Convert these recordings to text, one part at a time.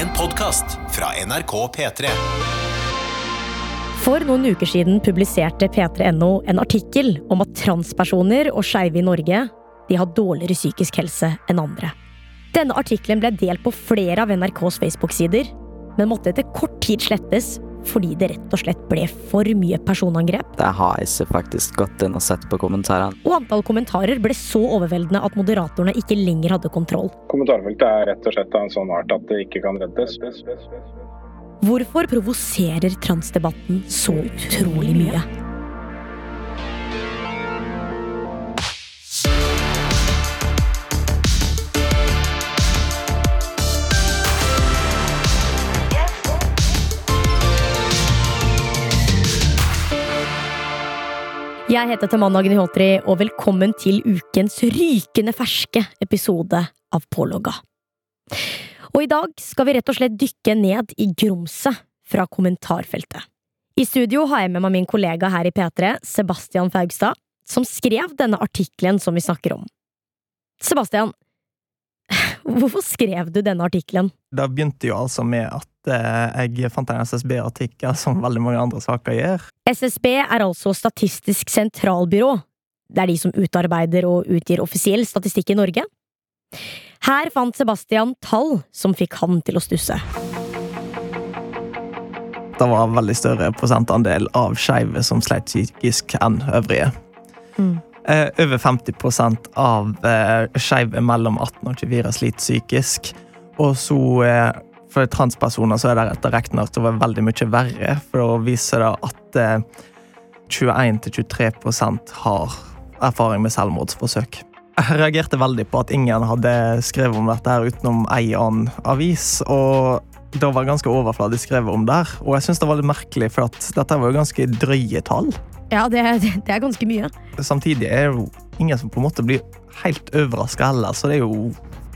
En podkast fra NRK P3. For noen uker siden publiserte p3.no en artikkel om at transpersoner og skeive i Norge de har dårligere psykisk helse enn andre. Denne artikkelen ble delt på flere av NRKs Facebook-sider, men måtte etter kort tid slettes fordi det rett og slett ble for mye personangrep. Det har ikke faktisk gått inn og sett på kommentarene. Og antall kommentarer ble så overveldende at moderatorene ikke lenger hadde kontroll. Kommentarfeltet er rett og slett av en sånn art at det ikke kan reddes. Hvorfor provoserer transdebatten så utrolig mye? Jeg heter Tamanna Gnihotri, og velkommen til ukens rykende ferske episode av Pålogga. Og i dag skal vi rett og slett dykke ned i grumset fra kommentarfeltet. I studio har jeg med meg min kollega her i P3, Sebastian Faugstad, som skrev denne artikkelen som vi snakker om. Sebastian, hvorfor skrev du denne artikkelen? Det begynte jo altså med at eh, jeg fant en SSB-artikkel, som veldig mange andre saker gjør. SSB er altså Statistisk sentralbyrå. Det er de som utarbeider og utgir offisiell statistikk i Norge. Her fant Sebastian tall som fikk han til å stusse. Det var en veldig større prosentandel av skeive som sleit psykisk enn øvrige. Mm. Eh, over 50% av eh, skeive mellom 18 og 24 sliter psykisk. Og så eh, for transpersoner så er det etter regnet at det var veldig mye verre, for da viser det at eh, 21-23% har erfaring med selvmordsforsøk. Jeg reagerte veldig på at ingen hadde skrevet om dette her utenom ei annen avis. og det var ganske overfladisk skrevet om der, og jeg synes det var litt merkelig, for dette var jo ganske drøye tall. Ja, det, det er ganske mye. Samtidig er det jo ingen som på en måte blir helt overraska heller, så det er jo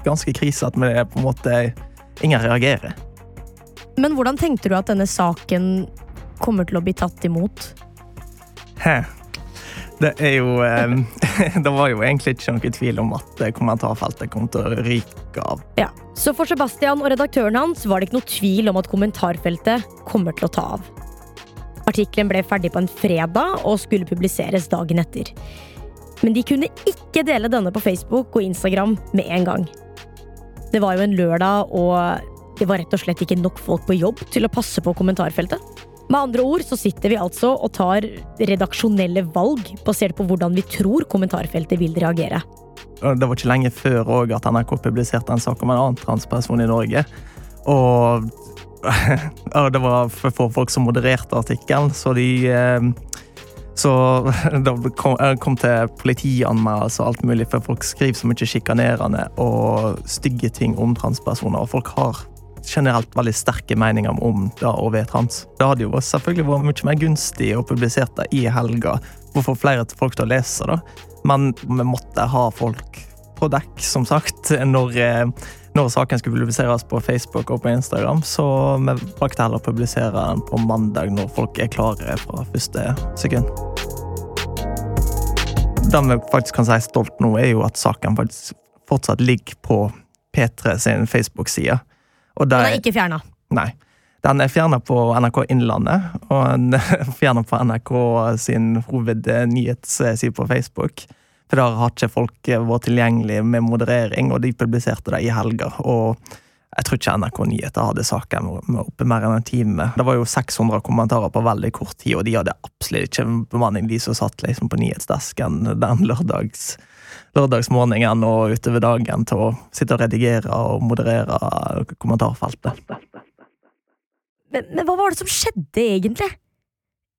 ganske krise at vi er på en måte ingen reagerer. Men hvordan tenkte du at denne saken kommer til å bli tatt imot? Hæ. Det er jo Det var jo egentlig ikke noen tvil om at eh, kommentarfeltet kom til å ryke av. Ja, Så for Sebastian og redaktøren hans var det ikke noe tvil om at kommentarfeltet kommer til å ta av. Artikkelen ble ferdig på en fredag og skulle publiseres dagen etter. Men de kunne ikke dele denne på Facebook og Instagram med en gang. Det var jo en lørdag, og det var rett og slett ikke nok folk på jobb til å passe på kommentarfeltet. Med andre ord så sitter vi altså og tar redaksjonelle valg basert på hvordan vi tror kommentarfeltet vil reagere. Det var ikke lenge før også at NRK publiserte en sak om en annen transperson i Norge. Og, det var for få folk som modererte artikkelen, så de eh, Så det kom, til politianmeldelse og alt mulig, for folk skriver så mye sjikanerende og stygge ting om transpersoner. Og folk har generelt veldig sterke meninger om det å være trans. Det hadde jo selvfølgelig vært mye mer gunstig å publisere det i helga, for å få flere folk til å lese det. Men vi måtte ha folk på dekk, som sagt, når, når saken skulle publiseres på Facebook og på Instagram. Så vi valgte heller å publisere den på mandag, når folk er klare fra første sekund. Det vi faktisk kan si stolt nå, er jo at saken faktisk fortsatt ligger på P3 sin Facebook-side. Den er ikke fjerna? Nei. Den er fjerna på NRK Innlandet, og den er fjerna på NRK sin hovednyhetsside på Facebook. Der har ikke folk vært tilgjengelig med moderering, og de publiserte det i helga. Og jeg tror ikke NRK Nyheter hadde saken oppe mer enn en time. Det var jo 600 kommentarer på veldig kort tid, og de hadde absolutt ikke bemanning, de som satt liksom på nyhetsdesken den lørdags lørdagsmorgenen og utover dagen til å sitte og redigere og moderere kommentarfeltet. Men, men hva var det som skjedde, egentlig?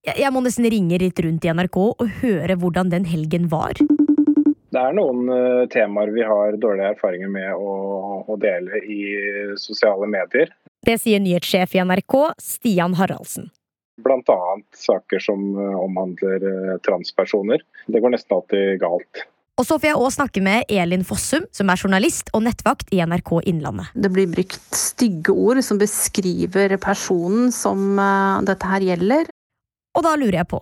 Jeg, jeg må nesten ringe litt rundt i NRK og høre hvordan den helgen var. Det er noen uh, temaer vi har dårlige erfaringer med å, å, dele i sosiale medier. Det sier nyhetssjef i NRK, Stian Haraldsen. Annet saker som uh, omhandler uh, transpersoner. Det går nesten alltid galt. Og så får jeg òg snakke med Elin Fossum, som er journalist og nettvakt i NRK Innlandet. Det blir brukt stygge ord som beskriver personen som uh, dette her gjelder. Og da lurer jeg på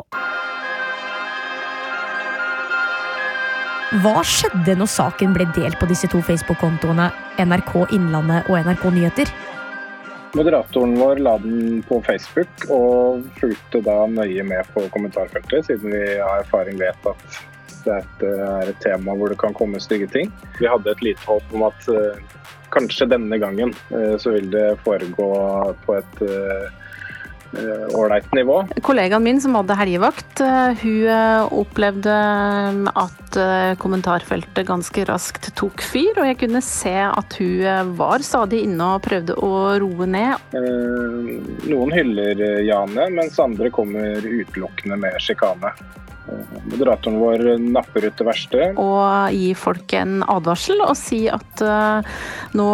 Hva skjedde når saken ble delt på disse to Facebook-kontoene, NRK Innlandet og NRK Nyheter? Moderatoren vår la den på Facebook og fulgte da nøye med på kommentarfeltet, siden vi av erfaring vet at dette er et tema hvor det kan komme stygge ting. Vi hadde et lite håp om at uh, kanskje denne gangen uh, så vil det foregå på et ålreit nivå. Kollegaen min som hadde helgevakt, hun opplevde at kommentarfeltet ganske raskt tok fyr. Og jeg kunne se at hun var stadig inne og prøvde å roe ned. Noen hyller Jane, mens andre kommer utelukkende med sjikane. Moderatoren vår napper ut det verste. Og gi folk en advarsel og si at uh, nå,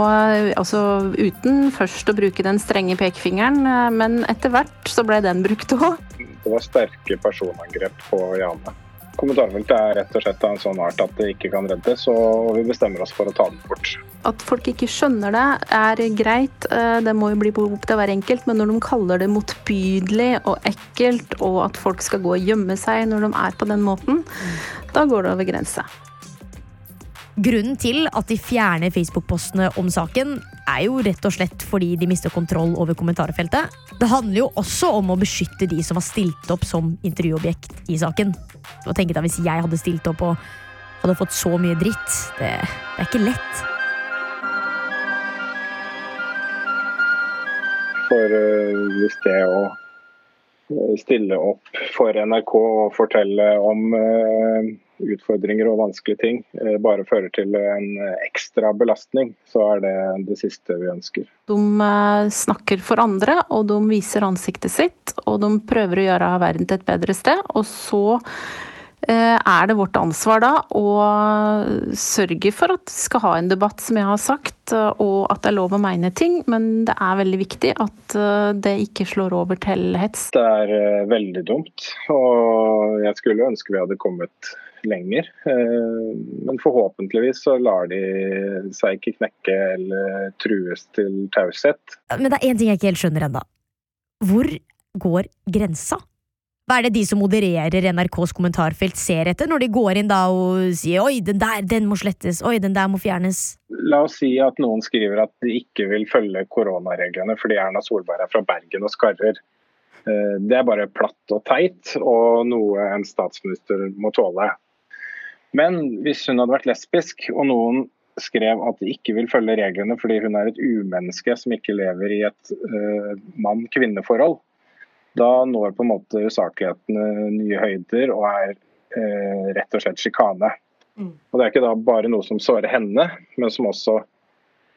altså uten først å bruke den strenge pekefingeren, uh, men etter hvert så ble den brukt òg. Det var sterke personangrep på Jane. Kommentarfeltet er rett og slett av en sånn art at det ikke kan reddes, og vi bestemmer oss for å ta den bort. At folk ikke skjønner det, er greit. Eh, det må jo bli opp til hver enkelt. Men når de kaller det motbydelig og ekkelt, og at folk skal gå og gjemme seg når de er på den måten, da går det over grensa. Grunnen til at de fjerner Facebook-postene om saken, er jo rett og slett fordi de mister kontroll over kommentarfeltet. Det handler jo også om å beskytte de som har stilt opp som intervjuobjekt i saken. Og tenke deg Hvis jeg hadde stilt opp og hadde fått så mye dritt, det, det er ikke lett. For uh, hvis det å eh, stille opp for NRK og fortelle om uh, utfordringer og vanskelige ting bare fører til en ekstra belastning, så er det det siste vi ønsker. De snakker for andre, og de viser ansiktet sitt, og de prøver å gjøre verden til et bedre sted. Og så Eh, er det vårt ansvar da å sørge for at vi skal ha en debatt, som jeg har sagt, og at det er lov å mene ting, men det er veldig viktig at eh, det ikke slår over til hets. Det er eh, veldig dumt, og jeg skulle ønske vi hadde kommet lenger. Men forhåpentligvis så lar de seg ikke knekke eller trues til taushet. Men det er én ting jeg ikke helt skjønner ennå. Hvor går grensa? Hva er det de som modererer NRKs kommentarfelt ser etter, når de går inn da og sier 'oi, den der, den må slettes', 'oi, den der må fjernes'? La oss si at noen skriver at de ikke vil følge koronareglene fordi Erna Solberg er fra Bergen og skarrer. Eh, det er bare platt og teit, og noe en statsminister må tåle. Men hvis hun hadde vært lesbisk, og noen skrev at de ikke vil følge reglene fordi hun er et umenneske som ikke lever i et uh, mann-kvinne-forhold, da når på en måte usaklighetene nye høyder og er uh, rett og slett sjikane. Mm. Og Det er ikke da bare noe som sårer henne, men som også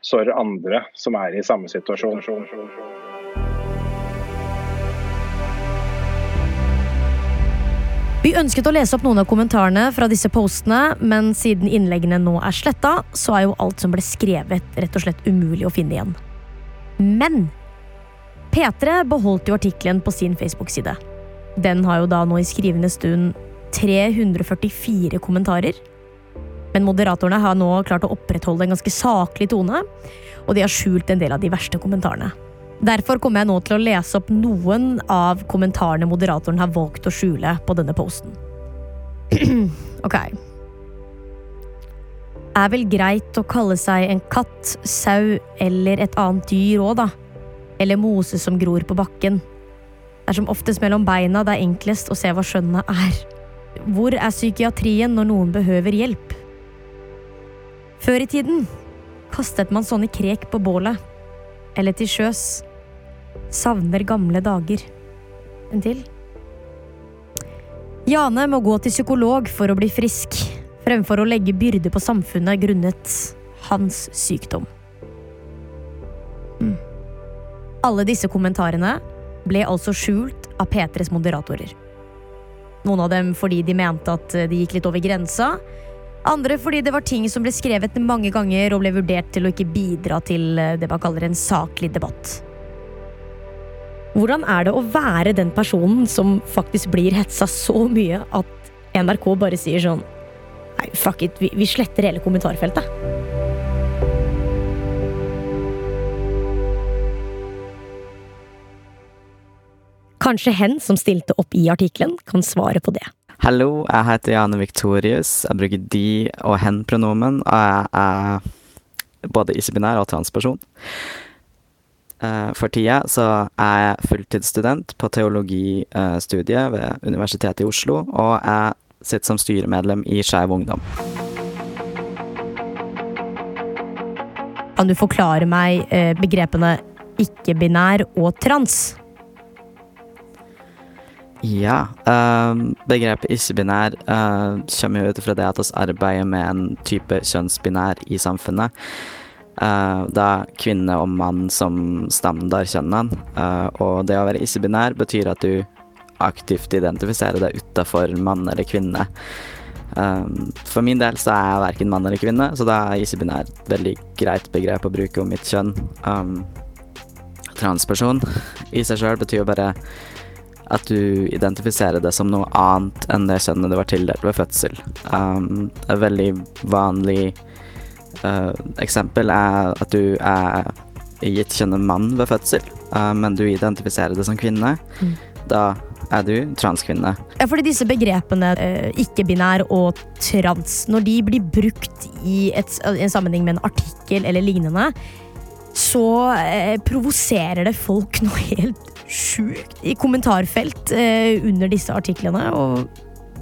sårer andre som er i samme situasjon. Vi ønsket å lese opp noen av kommentarene fra disse postene, men siden innleggene nå er sletta, så er jo alt som ble skrevet, rett og slett umulig å finne igjen. Men P3 beholdt jo artikkelen på sin Facebook-side. Den har jo da nå i skrivende stund 344 kommentarer. Men moderatorene har nå klart å opprettholde en ganske saklig tone, og de har skjult en del av de verste kommentarene. Derfor kommer jeg nå til å lese opp noen av kommentarene moderatoren har valgt å skjule på denne posten. ok. Er vel greit å kalle seg en katt, sau eller et annet dyr òg, da eller mose som gror på bakken. Det er som oftest mellom beina det er enklest å se hva skjønnet er. Hvor er psykiatrien når noen behøver hjelp? Før i tiden kastet man sånne krek på bålet. Eller til sjøs. Savner gamle dager. En til? Jane må gå til psykolog for å bli frisk, fremfor å legge byrde på samfunnet grunnet hans sykdom. Mm. Alle disse kommentarene ble altså skjult av P3s moderatorer. Noen av dem fordi de mente at de gikk litt over grensa. Andre fordi det var ting som ble skrevet mange ganger og ble vurdert til å ikke bidra til det man kaller en saklig debatt. Hvordan er det å være den personen som faktisk blir hetsa så mye at NRK bare sier sånn Nei, fuck it, vi, vi sletter hele kommentarfeltet. Kanskje hen som stilte opp i artikkelen, kan svare på det. Hallo, jeg heter Jane Victorius. Jeg bruker de og hen-pronomen, og jeg er både ikke-binær og transperson. Eh, For tida så er jeg fulltidsstudent på teologistudiet ved Universitetet i Oslo, og jeg sitter som styremedlem i Skeiv Ungdom. Kan du forklare meg eh, begrepene ikke-binær og trans? Ja. eh, begrepet ikke-binær kommer jo ut fra det at vi arbeider med en type kjønnsbinær i samfunnet. Eh, da kvinne og mann som standardkjønnene. Uh, og det å være ikke-binær betyr at du aktivt identifiserer deg utafor mann eller kvinne. Um, for min del så er jeg verken mann eller kvinne, så da er ikke-binær et veldig greit begrep å bruke om mitt kjønn. Um, transperson i seg sjøl betyr jo bare at du identifiserer det som noe annet enn det kjønnet du var tildelt ved fødsel. Um, et veldig vanlig uh, eksempel er at du er gitt kjønnet mann ved fødsel, uh, men du identifiserer det som kvinne. Mm. Da er du transkvinne. Ja, fordi disse begrepene uh, ikke-binær og trans, når de blir brukt i et, en sammenheng med en artikkel eller lignende, så provoserer det folk noe helt sjukt i kommentarfelt under disse artiklene. Og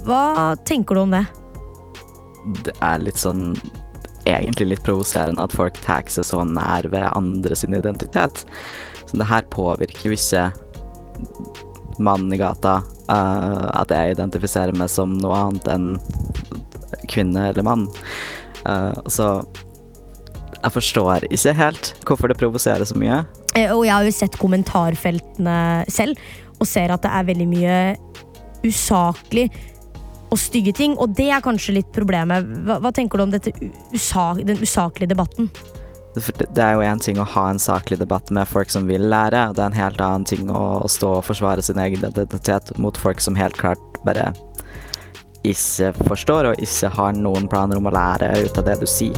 hva tenker du om det? Det er litt sånn Egentlig litt provoserende at folk tar seg så nær ved andre sin identitet. Så det her påvirker jo ikke mannen i gata uh, at jeg identifiserer meg som noe annet enn kvinne eller mann. Uh, så jeg forstår ikke helt hvorfor det provoserer så mye. Eh, og jeg har jo sett kommentarfeltene selv, og ser at det er veldig mye usaklig og stygge ting. Og det er kanskje litt problemet. Hva, hva tenker du om dette usa, den usaklige debatten? Det er jo én ting å ha en saklig debatt med folk som vil lære, og det er en helt annen ting å stå og forsvare sin egen identitet mot folk som helt klart bare ikke forstår og ikke har noen planer om å lære ut av det du sier.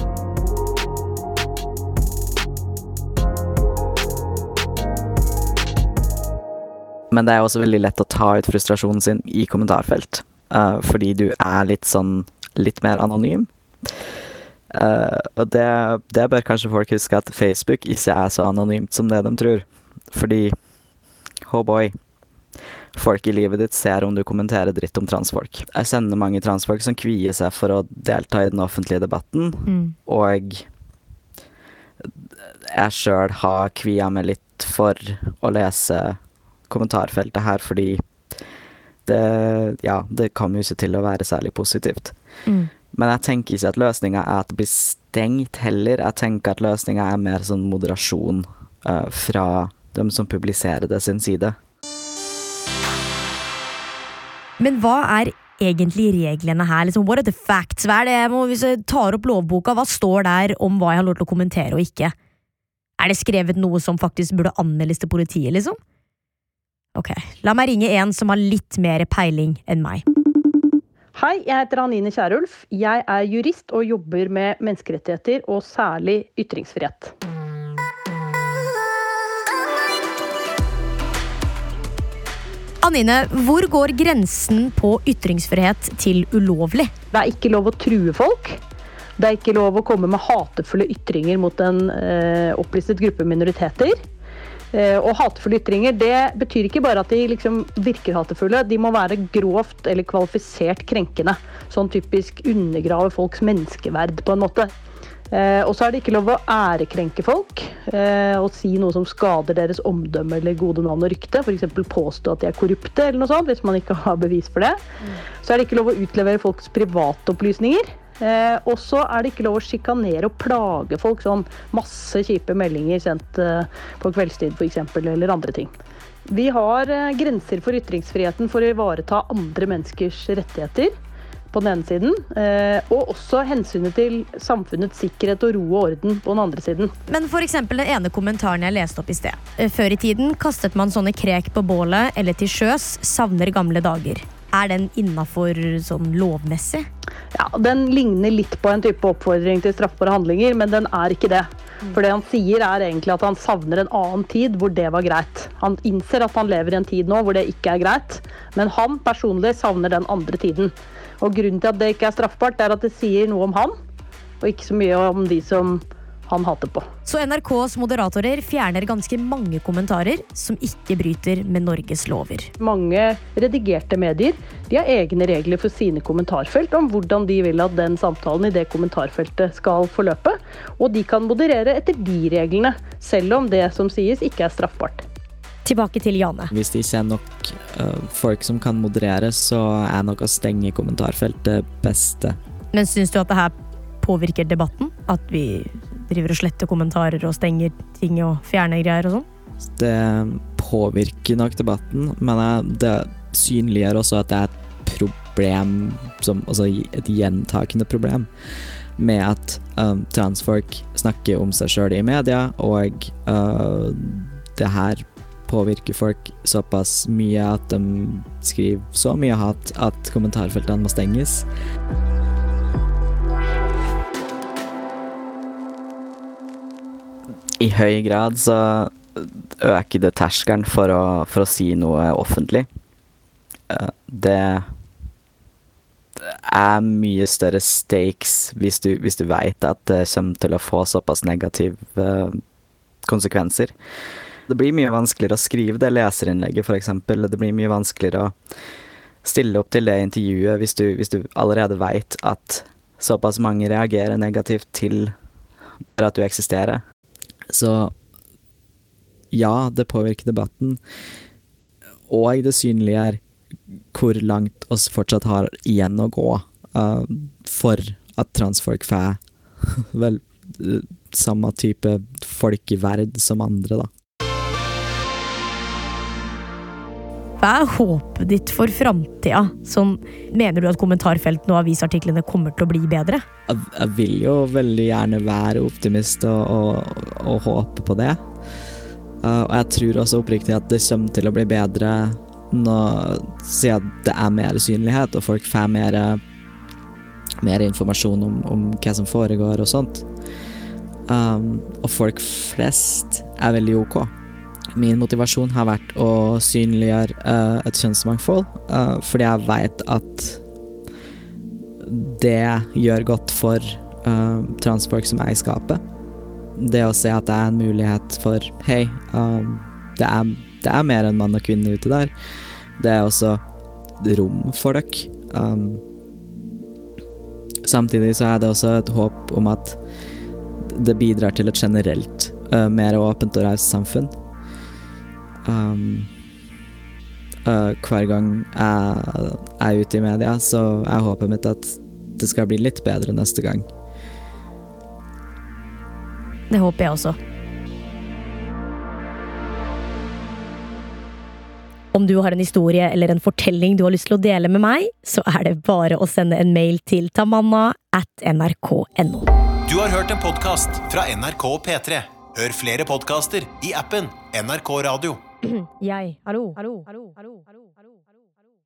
Men det er også veldig lett å ta ut frustrasjonen sin i kommentarfelt, eh, fordi du er litt sånn litt mer anonym. Uh, og det, det bør kanskje folk huske at Facebook ikke er så anonymt som det de tror. Fordi, oh boy, folk i livet ditt ser om du kommenterer dritt om transfolk. Jeg kjenner mange transfolk som kvier seg for å delta i den offentlige debatten, og jeg sjøl har kvia meg litt for å lese kommentarfeltet her, fordi det, ja, det kommer jo ikke til å være særlig positivt. Mm. Men jeg tenker ikke at løsninga er at det blir stengt heller. Jeg tenker at løsninga er mer sånn moderasjon uh, fra dem som publiserer det sin side. Men hva er egentlig reglene her? Liksom, what are the facts? Hva er det jeg må, hvis jeg tar opp lovboka, hva står der om hva jeg har lov til å kommentere og ikke? Er det skrevet noe som faktisk burde anmeldes til politiet, liksom? Ok, la meg ringe en som har litt mer peiling enn meg. Hei, jeg heter Anine Kierulf. Jeg er jurist og jobber med menneskerettigheter, og særlig ytringsfrihet. Anine, hvor går grensen på ytringsfrihet til ulovlig? Det er ikke lov å true folk. Det er ikke lov å komme med hatefulle ytringer mot en eh, opplistet gruppe minoriteter. Eh, og hatefulle ytringer det betyr ikke bare at de liksom virker hatefulle, de må være grovt eller kvalifisert krenkende. Sånn typisk undergrave folks menneskeverd på en måte. Eh, og så er det ikke lov å ærekrenke folk eh, og si noe som skader deres omdømme eller gode navn og rykte. F.eks. påstå at de er korrupte eller noe sånt, hvis man ikke har bevis for det. Så er det ikke lov å utlevere folks privatopplysninger. Eh, og så er det ikke lov å sjikanere og plage folk. Sånn masse kjipe meldinger sendt eh, på kveldstid f.eks. eller andre ting. Vi har eh, grenser for ytringsfriheten for å ivareta andre menneskers rettigheter på den ene siden, eh, og også hensynet til samfunnets sikkerhet og ro og orden på den andre siden. Men eksempel den ene kommentaren jeg leste opp i sted. Eh, Før i tiden kastet man sånne krek på bålet eller til sjøs, savner gamle dager. Er den innafor sånn lovmessig? Ja, Den ligner litt på en type oppfordring til straffbare handlinger, men den er ikke det. For det han sier er egentlig at han savner en annen tid hvor det var greit. Han innser at han lever i en tid nå hvor det ikke er greit, men han personlig savner den andre tiden. Og grunnen til at det ikke er straffbart, er at det sier noe om han, og ikke så mye om de som han hater på. Så NRKs moderatorer fjerner ganske mange kommentarer som ikke bryter med Norges lover. Mange redigerte medier de har egne regler for sine kommentarfelt om hvordan de vil at den samtalen i det kommentarfeltet skal forløpe, og de kan moderere etter de reglene, selv om det som sies ikke er straffbart. Tilbake til Jane. Hvis det ikke er nok uh, folk som kan moderere, så er nok å stenge kommentarfeltet beste. Men syns du at det her påvirker debatten? At vi driver og sletter kommentarer og stenger ting og fjerner greier og sånn? Det påvirker nok debatten, men det synliggjør også at det er et problem, som, altså et gjentakende problem, med at um, transfolk snakker om seg sjøl i media, og uh, det her påvirker folk såpass mye at de skriver så mye hat at kommentarfeltene må stenges. I høy grad så øker det terskelen for å, for å si noe offentlig. Eh, det er mye større stakes hvis du, hvis du veit at det kommer til å få såpass negative konsekvenser. Det blir mye vanskeligere å skrive det leserinnlegget, f.eks. Det blir mye vanskeligere å stille opp til det intervjuet hvis du, hvis du allerede veit at såpass mange reagerer negativt til at du eksisterer. Så ja, det påvirker debatten, og det synlige er hvor langt oss fortsatt har igjen å gå uh, for at transfolk får vel samme type folkeverd som andre, da. Hva er håpet ditt for framtida? Sånn, mener du at kommentarfeltene og avisartiklene kommer til å bli bedre? Jeg, jeg vil jo veldig gjerne være optimist og, og, og håpe på det. Uh, og jeg tror også oppriktig at det kommer til å bli bedre når siden det er mer synlighet, og folk får mer, mer informasjon om, om, hva som foregår og sånt. Um, og folk flest er veldig ok. Min motivasjon har vært å synliggjøre uh, et kjønnsmangfold, uh, fordi jeg veit at det gjør godt for uh, transfolk som er i skapet. Det å se at det er en mulighet for Hei, um, det, er, det, er, mer enn mann og kvinne ute der. Det er også rom for dere. Um, samtidig så er det også et håp om at det bidrar til et generelt mer åpent og raust samfunn um, uh, hver gang jeg er ute i media, så er håpet mitt at det skal bli litt bedre neste gang. Det håper jeg også. Om du har en historie eller en fortelling du har lyst til å dele med meg, så er det bare å sende en mail til tamanna at nrk.no. Du har hørt en podkast fra NRK og P3. Hør flere podkaster i appen NRK Radio. Jeg. Hallo, hallo, hallo, hallo, hallo.